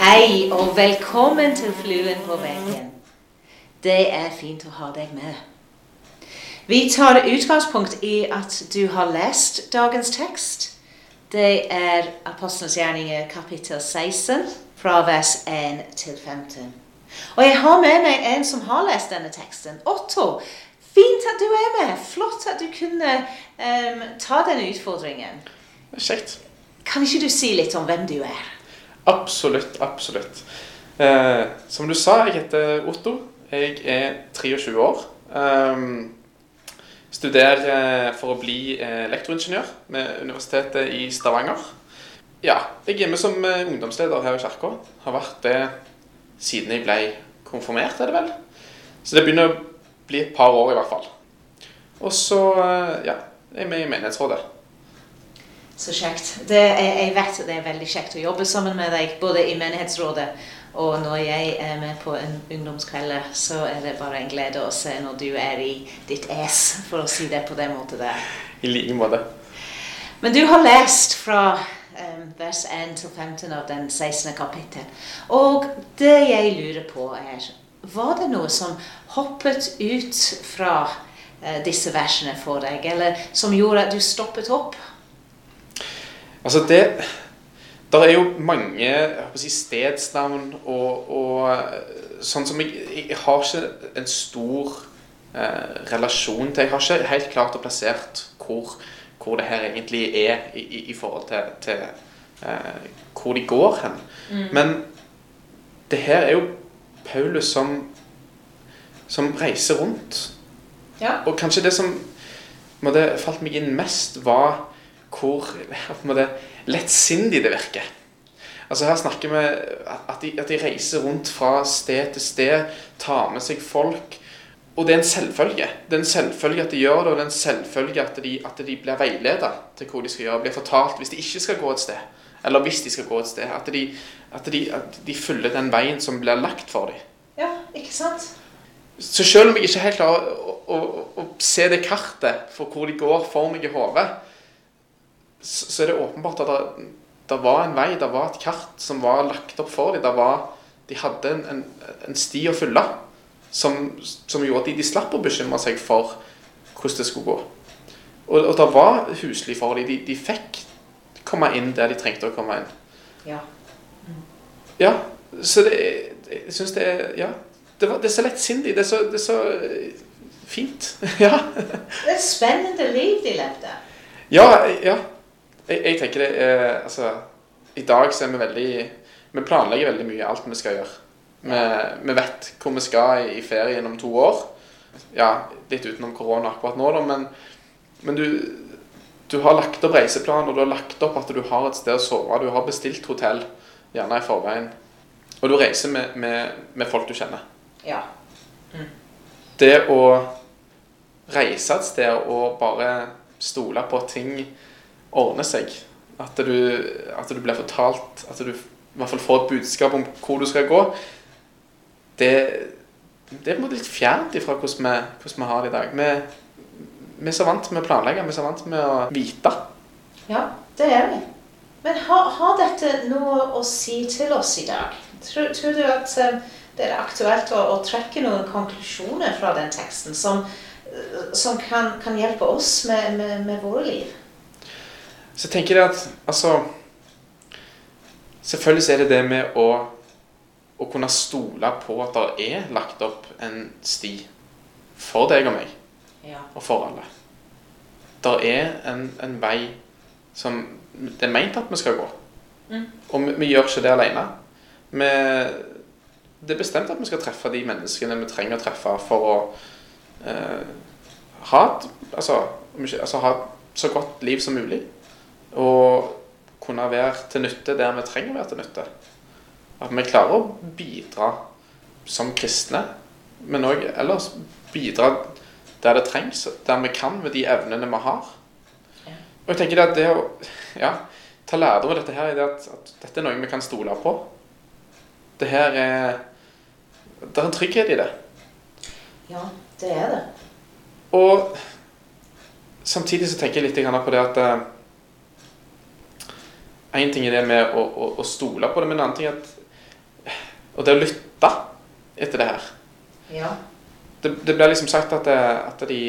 Hei og velkommen til Fluen på veggen. Det er fint å ha deg med. Vi tar utgangspunkt i at du har lest dagens tekst. Det er Apostlenes gjerninger kapittel 16, fra vers 1 til 15. Og jeg har med meg en som har lest denne teksten. Otto, fint at du er med. Flott at du kunne um, ta denne utfordringen. Kjekt. Kan ikke du si litt om hvem du er? Absolutt, absolutt. Eh, som du sa, jeg heter Otto. Jeg er 23 år. Ehm, studerer eh, for å bli eh, elektroingeniør med Universitetet i Stavanger. Ja, jeg er med som eh, ungdomsleder her i kirka. Har vært det siden jeg ble konfirmert, er det vel. Så det begynner å bli et par år i hvert fall. Og så, eh, ja, jeg er med i menighetsrådet. Så kjekt. Det jeg, jeg vet at det er veldig kjekt å jobbe sammen med deg, både i menighetsrådet og når jeg er med på en ungdomskveld, så er det bare en glede å se når du er i ditt es, for å si det på den måten der. I like måte. Men du har lest fra um, vers 1 til 15 av den 16. kapittel. Og det jeg lurer på er, var det noe som hoppet ut fra uh, disse versene for deg, eller som gjorde at du stoppet opp? Altså det Der er jo mange si, stedsnavn og, og eh, sånn som jeg, jeg har ikke en stor eh, relasjon til. Jeg har ikke helt klart og plassert hvor, hvor det her egentlig er i, i, i forhold til, til eh, hvor de går hen. Men det her er jo Paulus som, som reiser rundt. Ja. Og kanskje det som på falt meg inn mest, var hvor måte, lettsindig det virker. Altså Her snakker vi at de, at de reiser rundt fra sted til sted, tar med seg folk. Og det er en selvfølge. Det er en selvfølge at de gjør det, og det er en selvfølge at de, at de blir veiledet til hvor de skal gjøre. Blir fortalt hvis de ikke skal gå et sted, eller hvis de skal gå et sted. At de, at de, at de følger den veien som blir lagt for dem. Ja, ikke sant? Så selv om jeg ikke helt klarer å, å, å se det kartet for hvor de går for meg i hodet, så, så er det åpenbart at det, det var en vei, det var et kart som var lagt opp for dem. Var, de hadde en, en, en sti å fylle som, som gjorde at de, de slapp å bekymre seg for hvordan det skulle gå. Og, og det var huslig for dem. De, de fikk komme inn der de trengte å komme inn. Ja. Ja, så det, jeg syns det er Ja. Det, var, det er så lettsindig. Det er så, det er så eh, fint. ja. Det er et spennende liv de levde. Ja, ja. Jeg, jeg tenker det er Altså, i dag så er vi veldig Vi planlegger veldig mye alt vi skal gjøre. Vi, vi vet hvor vi skal i, i ferien om to år. Ja, litt utenom korona akkurat nå, da, men, men du, du har lagt opp reiseplan, og du har lagt opp at du har et sted å sove. Du har bestilt hotell, gjerne i forveien. Og du reiser med, med, med folk du kjenner. Ja. Det å reise et sted og bare stole på at ting ordner seg. At du, at du blir fortalt At du i hvert fall får et budskap om hvor du skal gå. Det, det er på en måte litt fjernt ifra hvordan vi, hvordan vi har det i dag. Vi, vi er så vant med å planlegge, vi er så vant med å vite. Ja, det er vi. Men har, har dette noe å si til oss i dag? Tror, tror du at eh, det er aktuelt å, å trekke noen konklusjoner fra den teksten som, som kan, kan hjelpe oss med, med, med våre liv? Så jeg tenker at altså Selvfølgelig er det det med å, å kunne stole på at det er lagt opp en sti for deg og meg. Ja. og for alle. Det er en, en vei som det er meint at vi skal gå. Mm. Og vi, vi gjør ikke det alene. Vi, det er bestemt at vi skal treffe de menneskene vi trenger å treffe for å eh, ha, et, altså, altså, ha et så godt liv som mulig. Og kunne være til nytte der vi trenger å være til nytte. At vi klarer å bidra som kristne, men òg ellers bidra der det trengs, der vi kan med de evnene vi har. Og jeg tenker at det å ja, ta lærdom av dette her, er det at, at dette er noe vi kan stole på. Det her er Det er en trygghet i det. ja, det er det. Og samtidig så tenker jeg litt på det at En ting er det med å, å, å stole på det, men en annen ting er at Og det å lytte etter det her. Ja. Det, det ble liksom sagt at, det, at de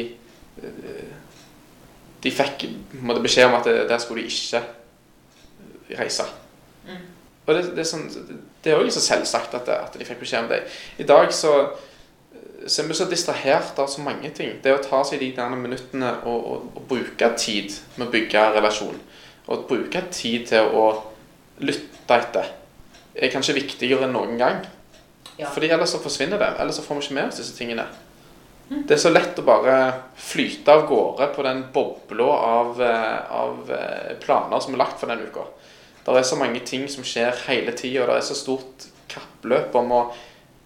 De fikk måtte beskjed om at det, der skulle de ikke reise. Mm. Og det, det er sånn Det er jo liksom selvsagt at, det, at de fikk beskjed om det. I dag så, så er vi så distrahert av så mange ting. Det å ta seg de der minuttene og, og, og bruke tid med å bygge relasjon, og bruke tid til å lytte etter, er kanskje viktigere enn noen gang. Ja. Fordi ellers så forsvinner det. Ellers så får vi ikke med oss disse tingene. Det er så lett å bare flyte av gårde på den bobla av, eh, av eh, planer som er lagt for den uka. Det er så mange ting som skjer hele tida, og det er så stort kappløp om å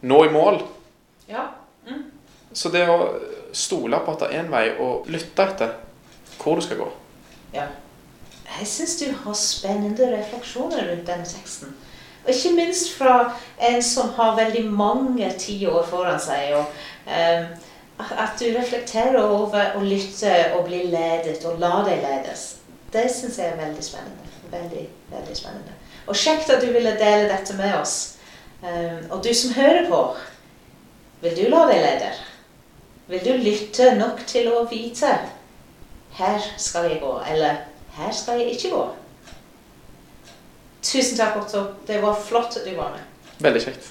nå i mål. ja. Så det å stole på at det er en vei, og lytte etter hvor du skal gå Ja. Jeg syns du har spennende refleksjoner rundt denne teksten. Og ikke minst fra en som har veldig mange tiår foran seg. Og, eh, at du reflekterer over å lytte og bli ledet og la deg ledes. Det syns jeg er veldig spennende. Veldig, veldig spennende. Og kjekt at du ville dele dette med oss. Eh, og du som hører på, vil du la deg lede? Vil du lytte nok til å vite her skal jeg gå, eller her skal jeg ikke gå. Tusen takk, Otto. Det var flott at du var med. Veldig kjekt.